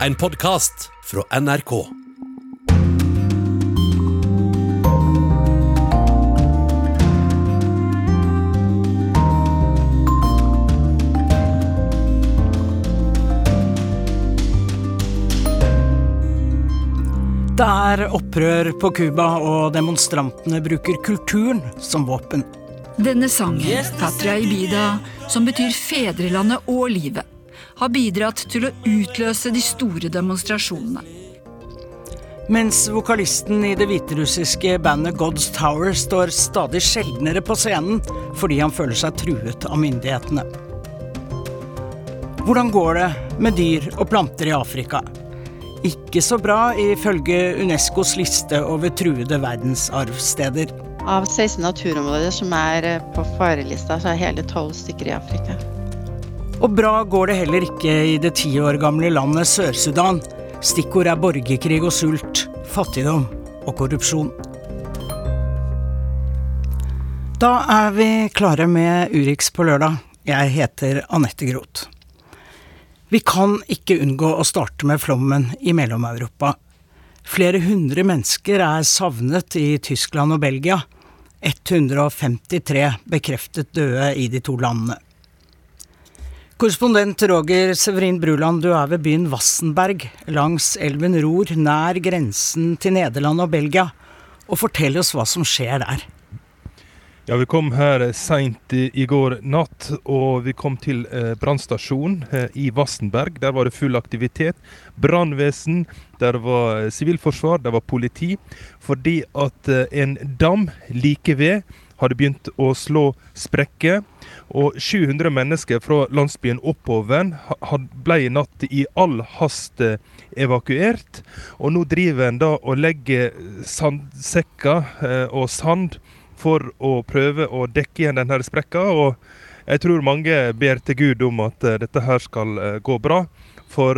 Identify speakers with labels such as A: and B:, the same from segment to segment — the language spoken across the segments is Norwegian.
A: En podkast fra NRK.
B: Det er opprør på Cuba, og demonstrantene bruker kulturen som våpen.
C: Denne sangen, Patria Ibida, som betyr fedrelandet og livet, har bidratt til å utløse de store demonstrasjonene.
B: Mens vokalisten i det hviterussiske bandet God's Tower står stadig sjeldnere på scenen fordi han føler seg truet av myndighetene. Hvordan går det med dyr og planter i Afrika? Ikke så bra ifølge Unescos liste over truede verdensarvsteder.
D: Av 16 naturområder som er eh, på farelista, så er hele 12 stykker i Afrika.
B: Og bra går det heller ikke i det ti år gamle landet Sør-Sudan. Stikkord er borgerkrig og sult, fattigdom og korrupsjon. Da er vi klare med Urix på lørdag. Jeg heter Anette Groth. Vi kan ikke unngå å starte med flommen i Mellom-Europa. Flere hundre mennesker er savnet i Tyskland og Belgia. 153 bekreftet døde i de to landene. Korrespondent Roger Severin Bruland, du er ved byen Wassenberg langs elven Ror, nær grensen til Nederland og Belgia. Og fortell oss hva som skjer der.
E: Ja, Vi kom her seint i, går natt, og vi kom til eh, brannstasjonen eh, i Wassenberg. Der var det full aktivitet. Brannvesen, der var sivilforsvar, der var politi. Fordi at eh, en dam like ved hadde begynt å slå sprekker. Og 700 mennesker fra landsbyen oppover ble i natt i all hast eh, evakuert. Og nå driver en da og legger sandsekker eh, og sand for å prøve å dekke igjen denne sprekka. Og jeg tror mange ber til Gud om at eh, dette her skal gå bra. For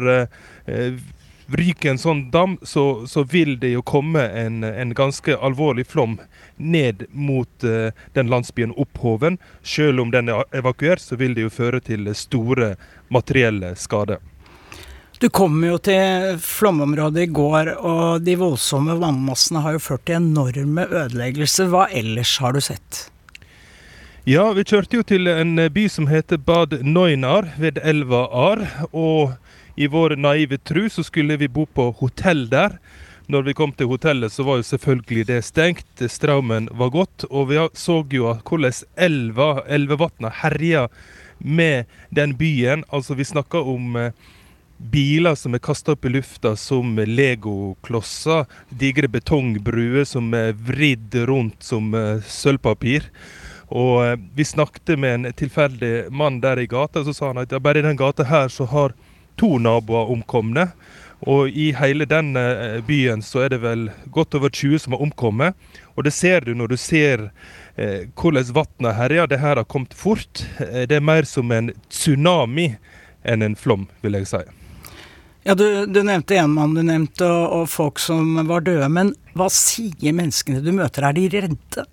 E: ryker en sånn dam, så, så vil det jo komme en, en ganske alvorlig flom ned mot uh, den landsbyen Opphoven. Selv om den er evakuert, så vil det jo føre til store materielle skader.
B: Du kom jo til flomområdet i går, og de voldsomme vannmassene har jo ført til enorme ødeleggelser. Hva ellers har du sett?
E: Ja, vi kjørte jo til en by som heter Bad Neunar ved elva Ar. Og i vår naive tru så skulle vi bo på hotell der. Når vi kom til hotellet så var jo selvfølgelig det stengt. Strømmen var gått. Og vi så jo hvordan elva, elvevatna herja med den byen. Altså vi snakka om eh, biler som er kasta opp i lufta som legoklosser. Digre betongbruer som er vridd rundt som eh, sølvpapir. Og eh, vi snakket med en tilfeldig mann der i gata, og så sa han at ja, bare i den gata her så har to naboer omkomne. Og i hele den eh, byen så er det vel godt over 20 som har omkommet. Og det ser du når du ser eh, hvordan vannet herjer. Det her har kommet fort. Eh, Det er mer som en tsunami enn en flom, vil jeg si.
B: Ja, du, du nevnte en mann du nevnte, og, og folk som var døde. Men hva sier menneskene du møter? Er de redde?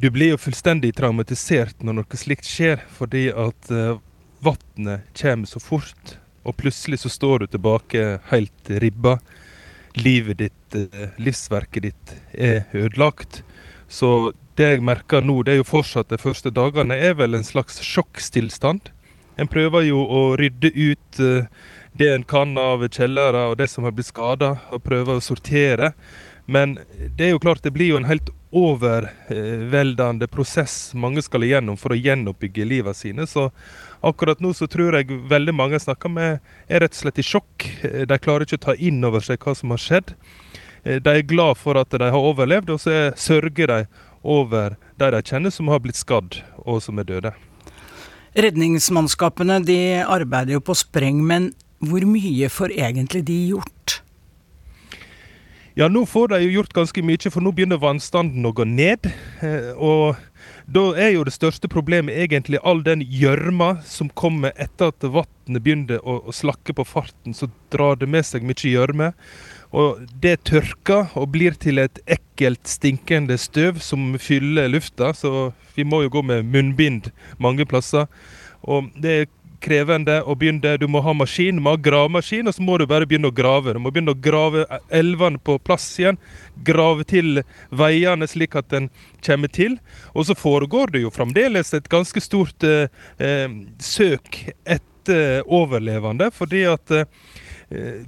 E: Du blir jo fullstendig traumatisert når noe slikt skjer, fordi at uh, vannet kommer så fort, og plutselig så står du tilbake helt ribba. Livet ditt, uh, livsverket ditt, er ødelagt. Så det jeg merker nå, det er jo fortsatt de første dagene, er vel en slags sjokkstilstand. En prøver jo å rydde ut eh, det en kan av kjellere og det som har blitt skada, og prøver å sortere. Men det er jo klart det blir jo en helt overveldende prosess mange skal igjennom for å gjenoppbygge livet sine. Så akkurat nå så tror jeg veldig mange jeg snakker med, er rett og slett i sjokk. De klarer ikke å ta inn over seg hva som har skjedd. De er glad for at de har overlevd, og så er- sørger de over de de kjenner som har blitt skadd, og som er døde.
B: Redningsmannskapene de arbeider jo på spreng, men hvor mye får egentlig de gjort?
E: Ja, nå får de jo gjort ganske mye, for nå begynner vannstanden å gå ned. eh, Og da er jo det største problemet egentlig all den gjørma som kommer etter at vannet begynner å, å slakke på farten. Så drar det med seg mye gjørme. Og det tørker og blir til et ekkelt, stinkende støv som fyller lufta. Så vi må jo gå med munnbind mange plasser. Og det er krevende å begynne. Du må ha maskin, du må ha gravemaskin, og så må du bare begynne å grave. Du må begynne å grave elvene på plass igjen. Grave til veiene slik at den kommer til. Og så foregår det jo fremdeles et ganske stort eh, eh søk etter overlevende, fordi at eh,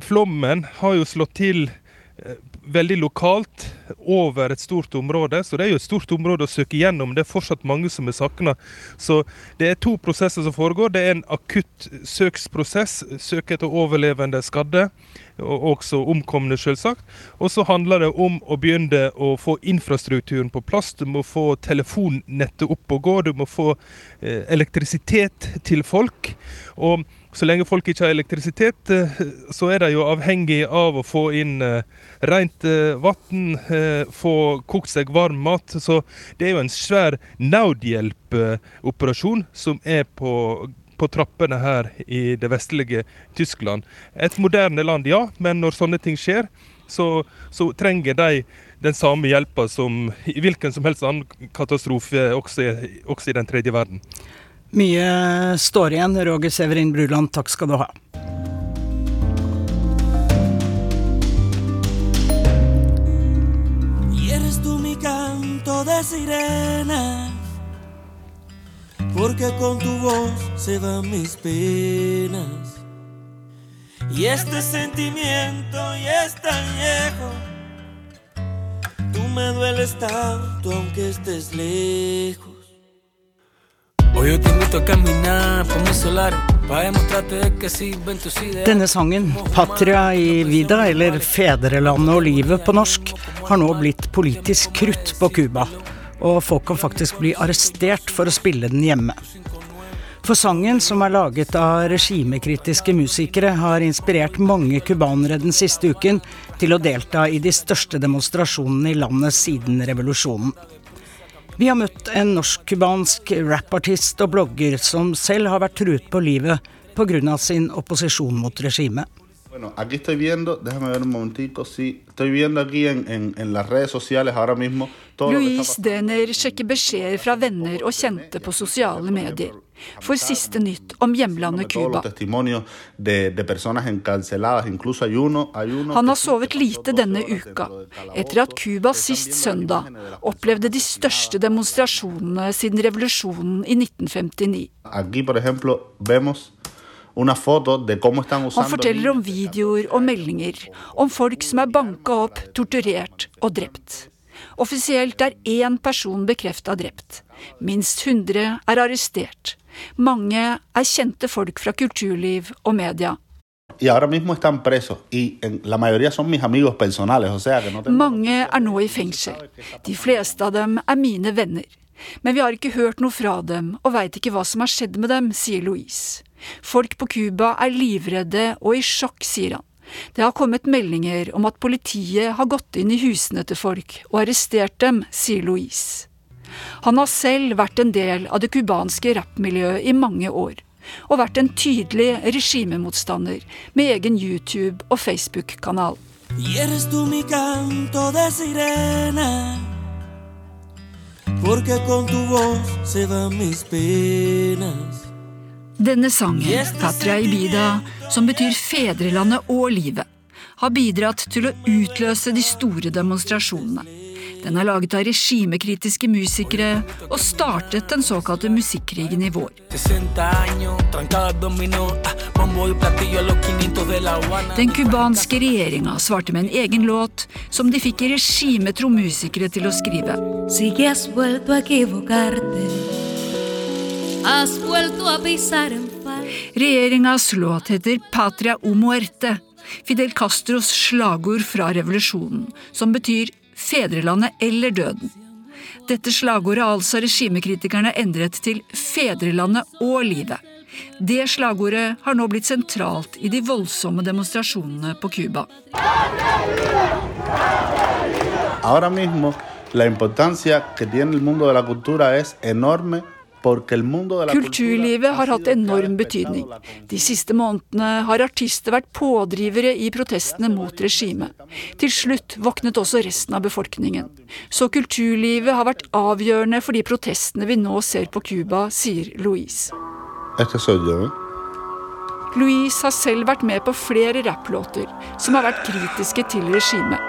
E: flommen har jo slått til eh, veldig lokalt over et stort område. Så det er jo et stort område å søke gjennom. Det er fortsatt mange som er savna. Så det er to prosesser som foregår. Det er en akutt søksprosess. Søke etter overlevende skadde, og også omkomne, selvsagt. Og så handler det om å begynne å få infrastrukturen på plass. Du må få telefonnettet opp og gå. Du må få eh, elektrisitet til folk. Og så lenge folk ikke har elektrisitet, eh, så er de jo avhengig av å få inn eh, rent eh, vann, få kokt seg varm mat. Så det er jo en svær nødhjelpoperasjon som er på, på trappene her i det vestlige Tyskland. Et moderne land, ja, men når sånne ting skjer, så, så trenger de den samme hjelpa som i hvilken som helst annen katastrofe, også, også i den tredje verden.
C: Mye står igjen. Roger Severin Bruland, takk skal du ha. de sirena, porque con tu voz se van mis penas. Y este sentimiento ya es tan viejo, tú me dueles tanto aunque estés lejos. Denne sangen, 'Patria i vida', eller 'Fedrelandet og livet' på norsk, har nå blitt politisk krutt på Cuba. Og folk kan faktisk bli arrestert for å spille den hjemme. For sangen, som er laget av regimekritiske musikere, har inspirert mange cubanere den siste uken til å delta i de største demonstrasjonene i landet siden revolusjonen. Vi har møtt en norsk-cubansk rappartist og blogger som selv har vært truet på livet pga. sin opposisjon mot regimet. Bueno, aquí estoy viendo, déjame ver un momentico, sí, estoy viendo aquí en, en, en las redes sociales ahora mismo Louise Dehner sjekker beskjeder fra venner og kjente på sosiale medier. For siste nytt om hjemlandet Cuba. Han har sovet lite denne uka, etter at Cuba sist søndag opplevde de største demonstrasjonene siden revolusjonen i 1959. Han forteller om videoer og meldinger om folk som er banka opp, torturert og drept. Offisielt er én person bekrefta drept. Minst 100 er arrestert. Mange er kjente folk fra kulturliv og media. Mange er nå i fengsel. De fleste av dem er mine venner. Men vi har ikke hørt noe fra dem og veit ikke hva som har skjedd med dem, sier Louise. Folk på Cuba er livredde og i sjokk, sier han. Det har kommet meldinger om at politiet har gått inn i husene til folk og arrestert dem, sier Louise. Han har selv vært en del av det cubanske rappmiljøet i mange år, og vært en tydelig regimemotstander med egen YouTube- og Facebook-kanal. Denne sangen, Patria Ibida, som betyr fedrelandet og livet, har bidratt til å utløse de store demonstrasjonene. Den er laget av regimekritiske musikere og startet den såkalte musikkrigen i vår. Den cubanske regjeringa svarte med en egen låt som de fikk regimetro musikere til å skrive. Regjeringas låt heter Patria o muerte, Fidel Castros slagord fra revolusjonen, som betyr fedrelandet eller døden. Dette slagordet har altså regimekritikerne endret til fedrelandet og livet. Det slagordet har nå blitt sentralt i de voldsomme demonstrasjonene på Cuba. Ahora mismo, la importancia que tiene el mundo de la cultura es enorme Kulturlivet har hatt enorm betydning. De siste månedene har artister vært pådrivere i protestene mot regimet. Til slutt våknet også resten av befolkningen. Så kulturlivet har vært avgjørende for de protestene vi nå ser på Cuba, sier Louise. Louise har selv vært med på flere rapplåter som har vært kritiske til regimet.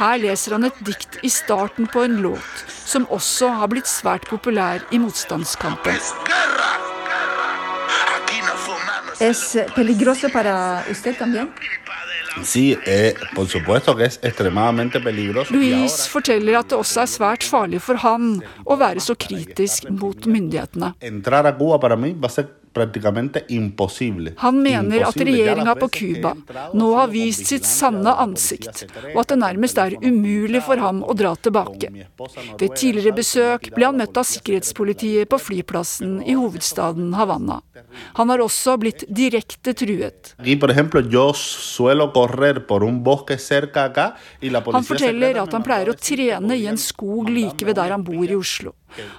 C: Her leser han et dikt i starten på en låt som også har blitt svært populær i motstandskampen.
F: ¿Es
G: peligroso para usted también?
H: Sí, eh, por supuesto que es extremadamente peligroso. Luis
C: forteller at det også er svært farlig for han å være så kritisk mot myndighetene.
H: entrar a Cuba para mí va a ser prácticamente.
C: Han mener at. Regjeringa på Cuba nå har vist sitt sanne ansikt, og at det nærmest er umulig for ham å dra tilbake. Ved tidligere besøk ble han møtt av sikkerhetspolitiet på flyplassen i hovedstaden Havanna. Han har også blitt direkte truet. Han forteller at han pleier å trene i en skog like ved der han bor i Oslo.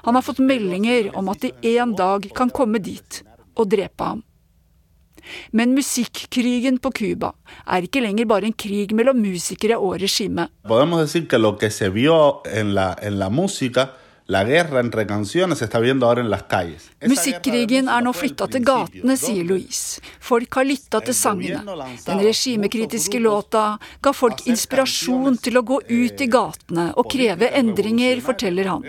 C: Han har fått meldinger om at de en dag kan komme dit og drepe ham. Men musikkrigen på Cuba er ikke lenger bare en krig mellom musikere og regime.
H: La, guerra entre canciones, se está viendo ahora en las calles.
C: Musikkrigen er nå flytta til gatene, sier Louise. Folk har lytta til sangene. Den regimekritiske låta ga folk inspirasjon til å gå ut i gatene og kreve endringer, forteller han.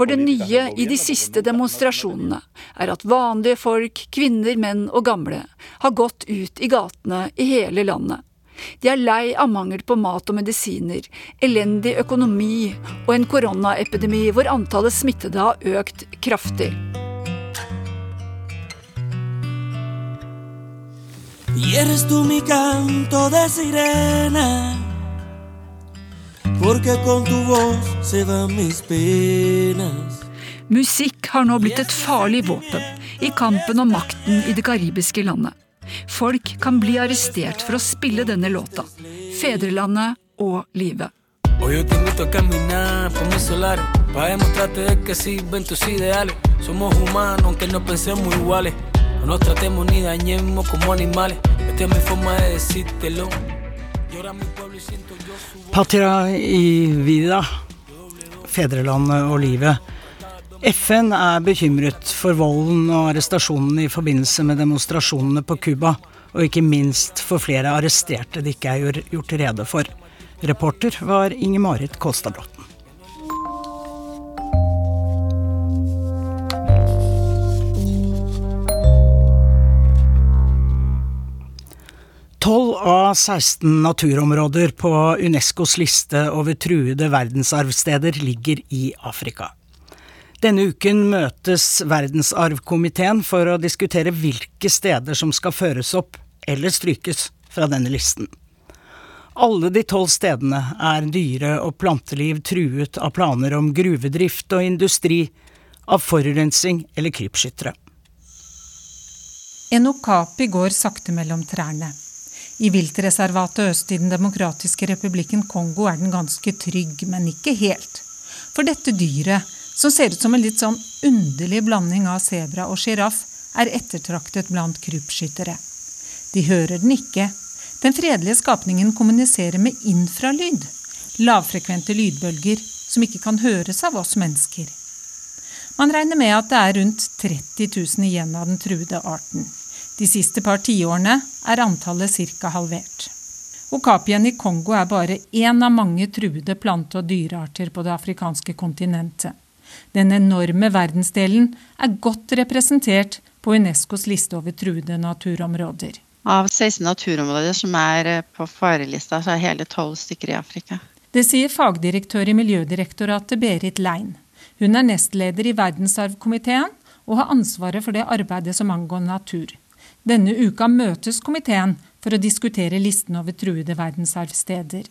C: For det nye i de siste demonstrasjonene er at vanlige folk, kvinner, menn og gamle, har gått ut i gatene i hele landet. De er lei av mangel på mat og medisiner, elendig økonomi og en koronaepidemi hvor antallet smittede har økt kraftig.
I: Y eres tú mi canto de sirena, porque con tu voz se van mis penas.
C: Musikk har nå blitt et farlig våpen i kampen om makten i det karibiske landet. Folk kan bli arrestert for å spille denne låta. Fedrelandet og livet.
B: Patria i vida, fedrelandet og livet. FN er bekymret for volden og arrestasjonene i forbindelse med demonstrasjonene på Cuba, og ikke minst for flere arresterte det ikke er gjort- rede for. Reporter var Inger-Marit Kolstadbråten. Tolv av 16 naturområder på Unescos liste over truede verdensarvsteder ligger i Afrika. Denne uken møtes verdensarvkomiteen for å diskutere hvilke steder som skal føres opp eller strykes fra denne listen. Alle de tolv stedene er dyre- og planteliv truet av planer om gruvedrift og industri, av forurensing eller krypskyttere.
J: En okapi går sakte mellom trærne. I viltreservatet øst i Den demokratiske republikken Kongo er den ganske trygg, men ikke helt. For dette dyret, som ser ut som en litt sånn underlig blanding av sebra og sjiraff, er ettertraktet blant krypskyttere. De hører den ikke. Den fredelige skapningen kommuniserer med infralyd, lavfrekvente lydbølger som ikke kan høres av oss mennesker. Man regner med at det er rundt 30 000 igjen av den truede arten. De siste par tiårene er antallet ca. halvert. Okapien i Kongo er bare én av mange truede plante- og dyrearter på det afrikanske kontinentet. Den enorme verdensdelen er godt representert på Unescos liste over truede naturområder.
D: Av 16 naturområder som er eh, på farelista, så er hele 12 stykker i Afrika.
J: Det sier fagdirektør i Miljødirektoratet Berit Lein. Hun er nestleder i verdensarvkomiteen og har ansvaret for det arbeidet som angår natur. Denne uka møtes komiteen for å diskutere listen over truede verdensarvsteder.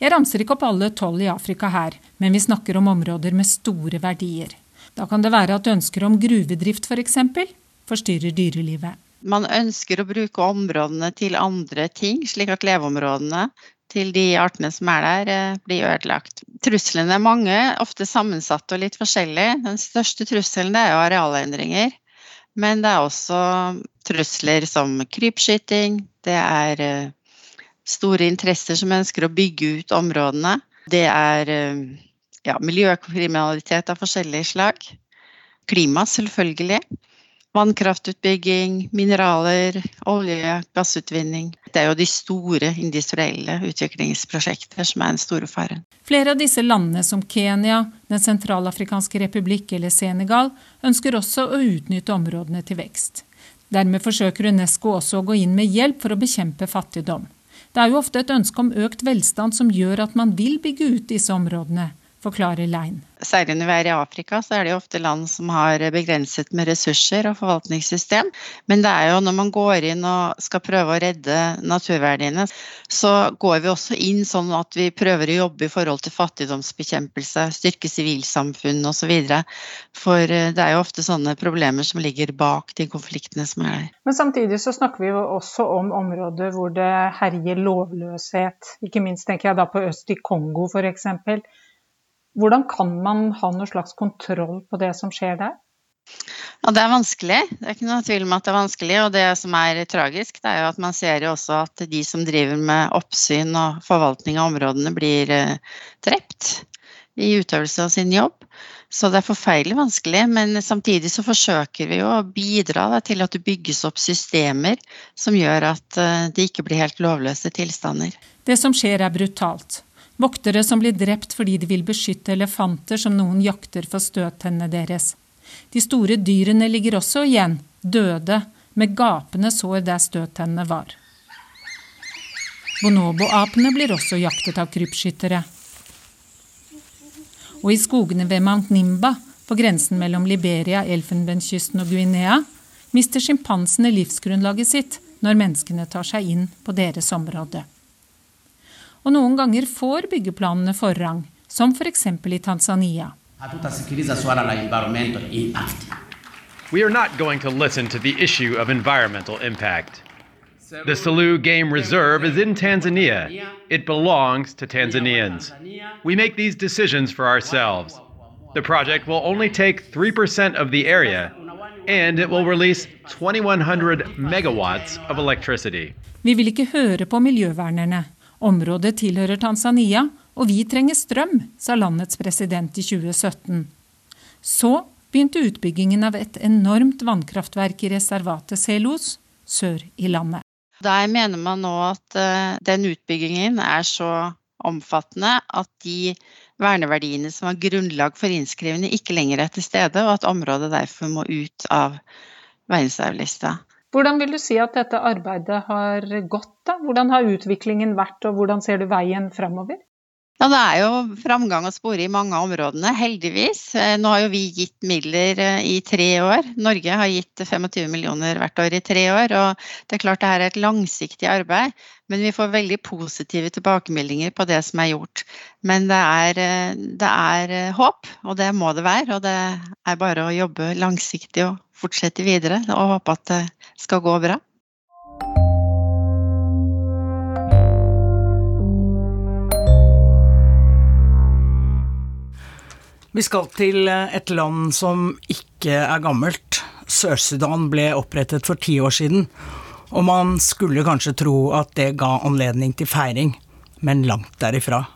J: Jeg ramser ikke opp alle tolv i Afrika her, men vi snakker om områder med store verdier. Da kan det være at ønsker om gruvedrift f.eks. For forstyrrer dyrelivet.
D: Man ønsker å bruke områdene til andre ting, slik at leveområdene til de artene som er der, eh, blir ødelagt. Truslene er mange, ofte sammensatte og litt forskjellige. Den største trusselen er jo arealendringer. Men det er også trusler som krypskyting, det er eh, store interesser som ønsker å bygge ut områdene. Det er eh, ja, miljøkriminalitet av forskjellige slag. Klima, selvfølgelig. Vannkraftutbygging, mineraler, olje, gassutvinning. Det er jo de store industrielle utviklingsprosjekter som er den store faren.
J: Flere av disse landene, som Kenya, Den sentralafrikanske republikk eller Senegal, ønsker også å utnytte områdene til vekst. Dermed forsøker UNESCO også å gå inn med hjelp for å bekjempe fattigdom. Det er jo ofte et ønske om økt velstand som gjør at man vil bygge ut disse områdene forklarer Lein.
D: Særlig når vi er i Afrika, så er det jo ofte land som har begrenset med ressurser og forvaltningssystem. Men det er jo når man går inn og skal prøve å redde naturverdiene, så går vi også inn sånn at vi prøver å jobbe i forhold til fattigdomsbekjempelse, styrke sivilsamfunn osv. For eh, det er jo ofte sånne problemer som ligger bak de konfliktene som er der.
J: Men samtidig så snakker vi jo også om områder hvor det herjer lovløshet. Ikke minst tenker jeg da på øst i Kongo f.eks. Hvordan kan man ha noe slags kontroll på det som skjer der?
D: Ja, Det er vanskelig. Det er ikke noe tvil om at det er vanskelig. Og det som er tragisk, det er jo at man ser jo også at de som driver med oppsyn og forvaltning av områdene, blir eh, drept i utøvelse av sin jobb. Så det er forferdelig vanskelig, men samtidig så forsøker vi jo å bidra da, til at det bygges opp systemer som gjør at uh, det ikke blir helt lovløse tilstander.
J: Det som skjer er brutalt. Voktere som blir drept fordi de vil beskytte elefanter som noen jakter for støttennene deres. De store dyrene ligger også igjen, døde, med gapende sår der støttennene var. Bonobo-apene blir også jaktet av krypskyttere. Og i skogene ved Mount Nimba, på grensen mellom Liberia, Elfenbenskysten og Guinea, mister sjimpansene livsgrunnlaget sitt når menneskene tar seg inn på deres område. Og noen ganger får byggeplanene forrang, som f.eks. i Tanzania.
K: We are not going to listen to the issue of environmental impact. The Salu Game Reserve is in Tanzania. It belongs to Tanzanians. We make these decisions for ourselves. The project will only take 3% of the area, and it will release 2100 megawatts of electricity.
J: Vi vil ikke høre på miljøvernerne. Området tilhører Tanzania, og vi trenger strøm, sa landets president i 2017. Så begynte utbyggingen av et enormt vannkraftverk i reservatet Selos sør i landet.
D: Der mener man nå at uh, den utbyggingen er så omfattende at de verneverdiene som var grunnlag for innskrivene, ikke lenger er til stede, og at området derfor må ut av verdensarvlista.
J: Hvordan vil du si at dette arbeidet har gått? da? Hvordan har utviklingen vært, og hvordan ser du veien framover?
D: Ja, Det er jo framgang å spore i mange av områdene, heldigvis. Eh, nå har jo vi gitt midler eh, i tre år. Norge har gitt 25 millioner hvert år i tre år. og Det er klart det er et langsiktig arbeid, men vi får veldig positive tilbakemeldinger på det som er gjort. Men det er, eh, det er håp, og det må det være. Og det er bare å jobbe langsiktig og fortsette videre og håpe at det skal gå bra.
B: Vi skal til et land som ikke er gammelt. Sør-Sudan ble opprettet for ti år siden, og man skulle kanskje tro at det ga anledning til feiring, men langt derifra.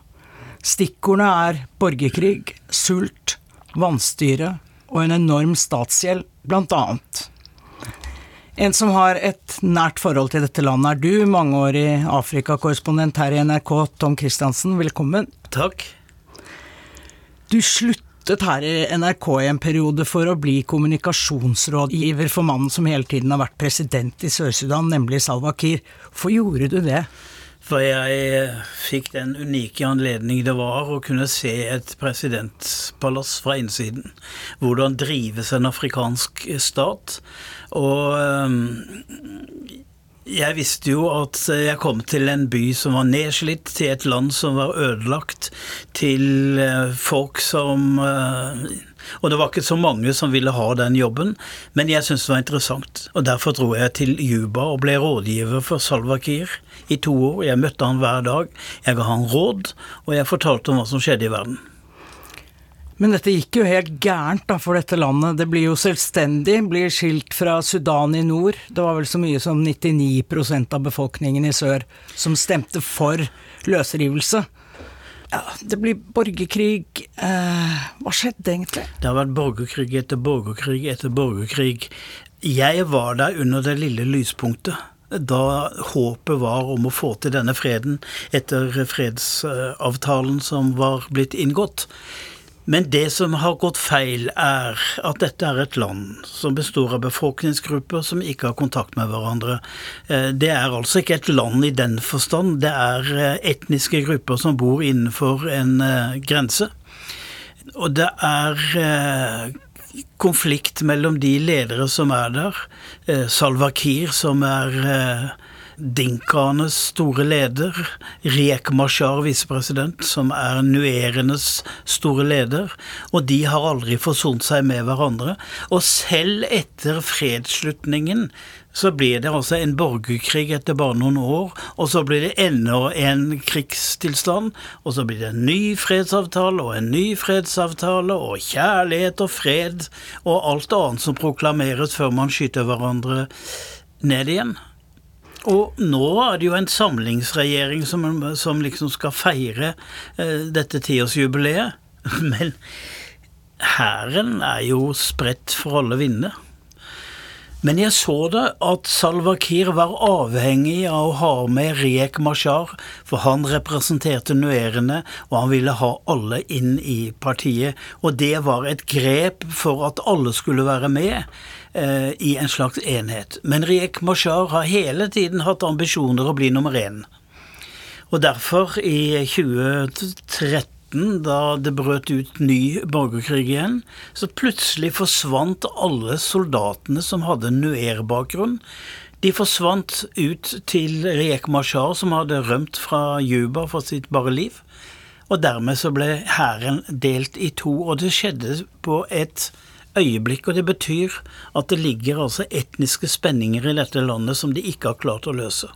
B: Stikkordene er borgerkrig, sult, vanstyre og en enorm statsgjeld, blant annet. En som har et nært forhold til dette landet er du, mangeårig Afrikakorrespondent her i NRK, Tom Christiansen. Velkommen.
L: Takk.
B: Du sluttet her i NRK i en periode for å bli kommunikasjonsrådgiver for mannen som hele tiden har vært president i Sør-Sudan, nemlig Salwa Kiir. Hvorfor gjorde du det?
L: For jeg fikk den unike anledning det var å kunne se et presidentpalass fra innsiden. Hvordan drives en afrikansk stat. Og ehm, jeg visste jo at jeg kom til en by som var nedslitt, til et land som var ødelagt, til eh, folk som eh, og det var ikke så mange som ville ha den jobben, men jeg syntes det var interessant. Og derfor dro jeg til Juba og ble rådgiver for Salwa Kiir i to år. Jeg møtte han hver dag. Jeg ga han råd, og jeg fortalte om hva som skjedde i verden.
B: Men dette gikk jo helt gærent da for dette landet. Det blir jo selvstendig, blir skilt fra Sudan i nord. Det var vel så mye som 99% av befolkningen i sør som stemte for løsrivelse. Ja, det blir borgerkrig. Eh, hva skjedde egentlig?
L: Det har vært borgerkrig etter borgerkrig etter borgerkrig. Jeg var der under det lille lyspunktet. Da håpet var om å få til denne freden etter fredsavtalen som var blitt inngått. Men det som har gått feil, er at dette er et land som består av befolkningsgrupper som ikke har kontakt med hverandre. Eh, det er altså ikke et land i den forstand. Det er eh, etniske grupper som bor innenfor en eh, grense. Og det er konflikt mellom de ledere som er der. Salva Kiir, som er Dinkaenes store leder, Riek Mashar, visepresident, som er nuerenes store leder, og de har aldri forsont seg med hverandre. Og selv etter fredsslutningen så blir det altså en borgerkrig etter bare noen år, og så blir det enda en krigstilstand, og så blir det en ny fredsavtale og en ny fredsavtale og kjærlighet og fred og alt annet som proklameres før man skyter hverandre ned igjen. Og nå er det jo en samlingsregjering som, som liksom skal feire eh, dette tiårsjubileet. Men hæren er jo spredt for alle vinder. Men jeg så det at Salwa Kiir var avhengig av å ha med Riek Mashar, for han representerte nuerene, og han ville ha alle inn i partiet. Og det var et grep for at alle skulle være med eh, i en slags enhet. Men Riek Mashar har hele tiden hatt ambisjoner å bli nummer én. Og derfor, i 2013 da det brøt ut ny borgerkrig igjen, så plutselig forsvant alle soldatene som hadde nuer-bakgrunn. De forsvant ut til Riek Mashar, som hadde rømt fra Juba for sitt bare liv. Og dermed så ble hæren delt i to, og det skjedde på et øyeblikk. Og det betyr at det ligger altså etniske spenninger i dette landet som de ikke har klart å løse.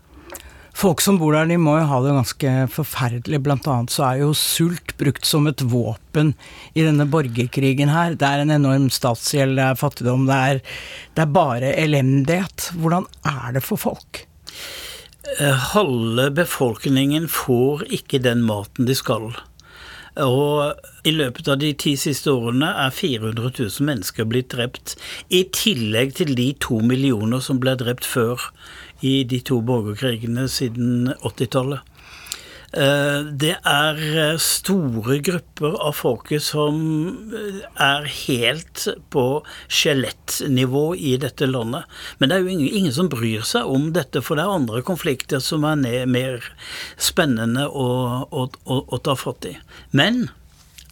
B: Folk som bor der, de må jo ha det ganske forferdelig. Blant annet så er jo sult brukt som et våpen i denne borgerkrigen her. Det er en enorm statsgjeld, det er fattigdom, det er, det er bare elendighet. Hvordan er det for folk?
L: Eh, halve befolkningen får ikke den maten de skal. Og i løpet av de ti siste årene er 400 000 mennesker blitt drept, i tillegg til de to millioner som ble drept før i de to borgerkrigene siden 80-tallet. Eh, det er eh, store grupper av folket som eh, er helt på skjelettnivå i dette landet. Men det er jo ingen, ingen, som bryr seg om dette, for det er andre konflikter som er mer spennende å, å, å, å ta fatt i. Men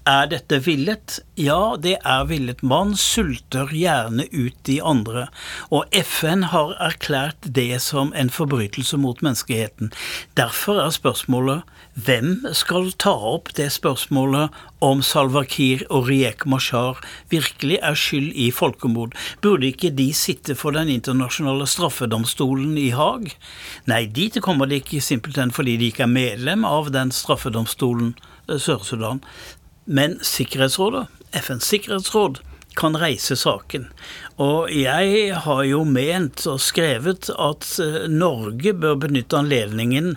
L: er dette villet? Ja, det er villet. Man sulter gjerne ut de andre, og FN har erklært det som en forbrytelse mot menneskeheten. Derfor er spørsmålet hvem skal ta opp det spørsmålet om Salwa Kiir og Riek Mashar virkelig er skyld i folkemord? Burde ikke de sitte for den internasjonale straffedomstolen i Haag? Nei, dit kommer de ikke simpelthen fordi de ikke er medlem av den straffedomstolen eh, Sør-Sudan. Men Sikkerhetsrådet, FNs sikkerhetsråd, kan reise saken. Og jeg har jo ment og skrevet at eh, Norge bør benytte anledningen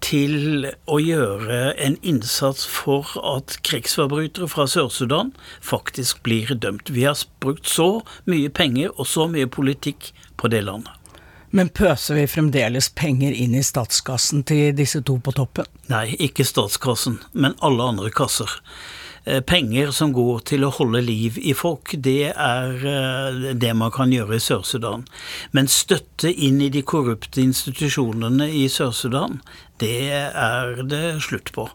L: til å gjøre en innsats for at krigsforbrytere fra Sør-Sudan faktisk blir dømt. Vi har brukt så mye penger og så mye politikk på det landet.
B: Men pøser vi fremdeles penger inn i statskassen til disse to på toppen?
L: Nei, ikke statskassen, men alle andre kasser. Eh, penger som går til å holde liv i folk, det er eh, det man kan gjøre i Sør-Sudan. Men støtte inn i de korrupte institusjonene i Sør-Sudan, det er det slutt på.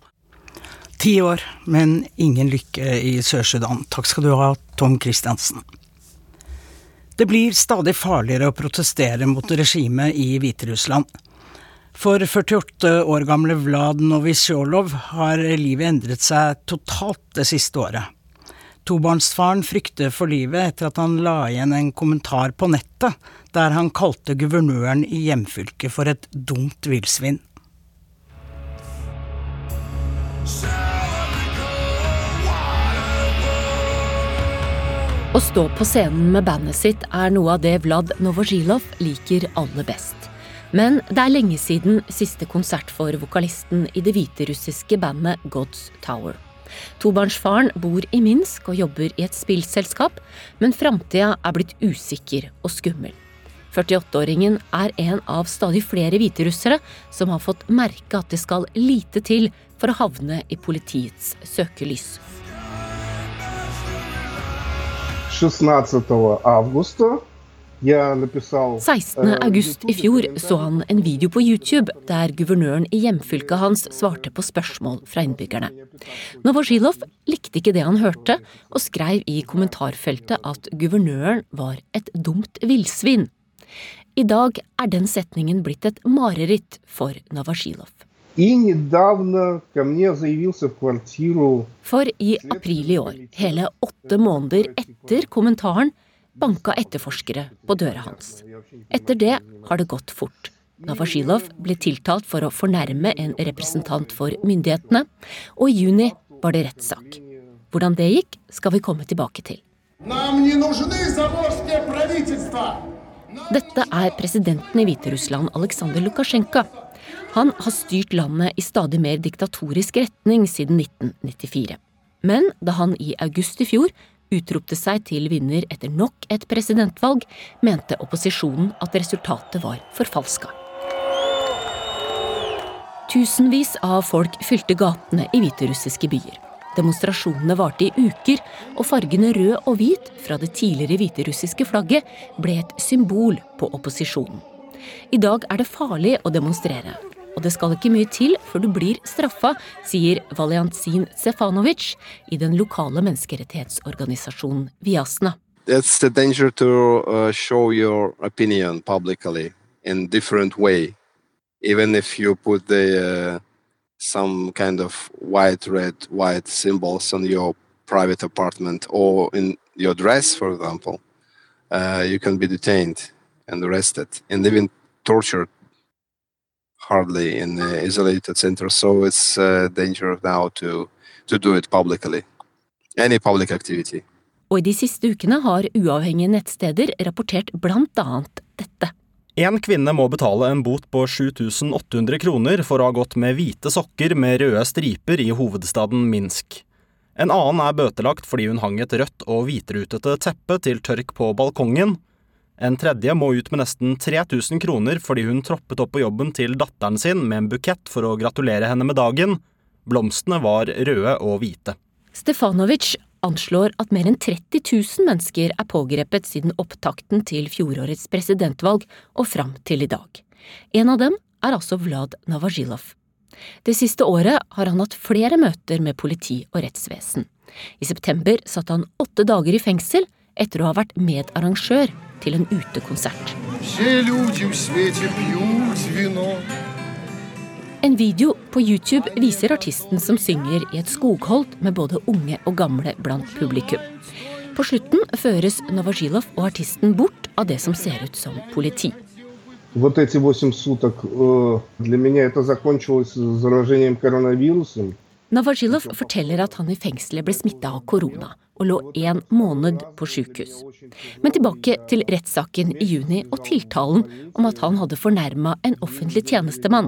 B: Ti år, men ingen lykke i Sør-Sudan. Takk skal du ha, Tom Christiansen. Det blir stadig farligere å protestere mot regimet i Hviterussland. For 48 år gamle Vlad Novitsjolov har livet endret seg totalt det siste året. Tobarnsfaren frykter for livet etter at han la igjen en kommentar på nettet der han kalte guvernøren i hjemfylket for et dumt villsvin.
M: Å stå på scenen med bandet sitt er noe av det Vlad Novozjilov liker aller best. Men det er lenge siden siste konsert for vokalisten i det hviterussiske bandet God's Tower. Tobarnsfaren bor i Minsk og jobber i et spillselskap, men framtida er blitt usikker og skummel. 48-åringen er en av stadig flere hviterussere som har fått merke at det skal lite til for å havne i politiets søkelys.
N: 16.
M: august 16.8 i fjor så han en video på YouTube der guvernøren i hjemfylket hans svarte på spørsmål fra innbyggerne. Novosjilov likte ikke det han hørte, og skrev i kommentarfeltet at guvernøren var et dumt villsvin. I dag er den setningen blitt et mareritt for
N: Novosjilov.
M: For i april i år, hele åtte måneder etter kommentaren, banka etterforskere på døra hans. Etter det har det gått fort. Navashilov ble tiltalt for å fornærme en representant for myndighetene, og i juni var det rettssak. Hvordan det gikk, skal vi komme tilbake til. Dette er presidenten i Hviterussland, Aleksandr Lukasjenko. Han har styrt landet i stadig mer diktatorisk retning siden 1994. Men da han i august i fjor utropte seg til vinner etter nok et presidentvalg, mente opposisjonen at resultatet var forfalska. Tusenvis av folk fylte gatene i hviterussiske byer. Demonstrasjonene varte i uker, og fargene rød og hvit fra det tidligere hviterussiske flagget ble et symbol på opposisjonen. I dag er det farlig å demonstrere, og det skal ikke mye til før du blir straffa, sier Valjantsin Sefanovic i den lokale menneskerettighetsorganisasjonen Viasna.
O: It's the danger to uh, show opinion publicly in different way, even if you put the uh, some kind of white, red, white symbols on your private apartment or in your dress, for example. Uh, you can be detained and arrested and even tortured hardly in isolated centers. So it's uh, danger now to, to do it publicly. Any public activity.
M: Og i de siste ukene har uavhengige nettsteder rapportert blant annet dette.
P: En kvinne må betale en bot på 7800 kroner for å ha gått med hvite sokker med røde striper i hovedstaden Minsk. En annen er bøtelagt fordi hun hang et rødt og hvitrutete teppe til tørk på balkongen, en tredje må ut med nesten 3000 kroner fordi hun troppet opp på jobben til datteren sin med en bukett for å gratulere henne med dagen. Blomstene var røde og hvite.
M: Stefanovic anslår at mer enn 30 000 mennesker er pågrepet siden opptakten til fjorårets presidentvalg og fram til i dag. En av dem er altså Vlad Navajilov. Det siste året har han hatt flere møter med politi og rettsvesen. I september satt han åtte dager i fengsel etter å ha vært medarrangør til en utekonsert. En video på YouTube viser artisten som synger i et skogholt med både unge og gamle blant publikum. På slutten føres Novozhilov og artisten bort av det som ser ut som politi.
N: Вот эти 8 суток э, для меня это закончилось заражением коронавирусом.
M: Navazhilov forteller at han i fengselet ble smitta av korona og lå en måned på sjukehus. Men tilbake til rettssaken i juni og tiltalen om at han hadde fornærma en offentlig tjenestemann.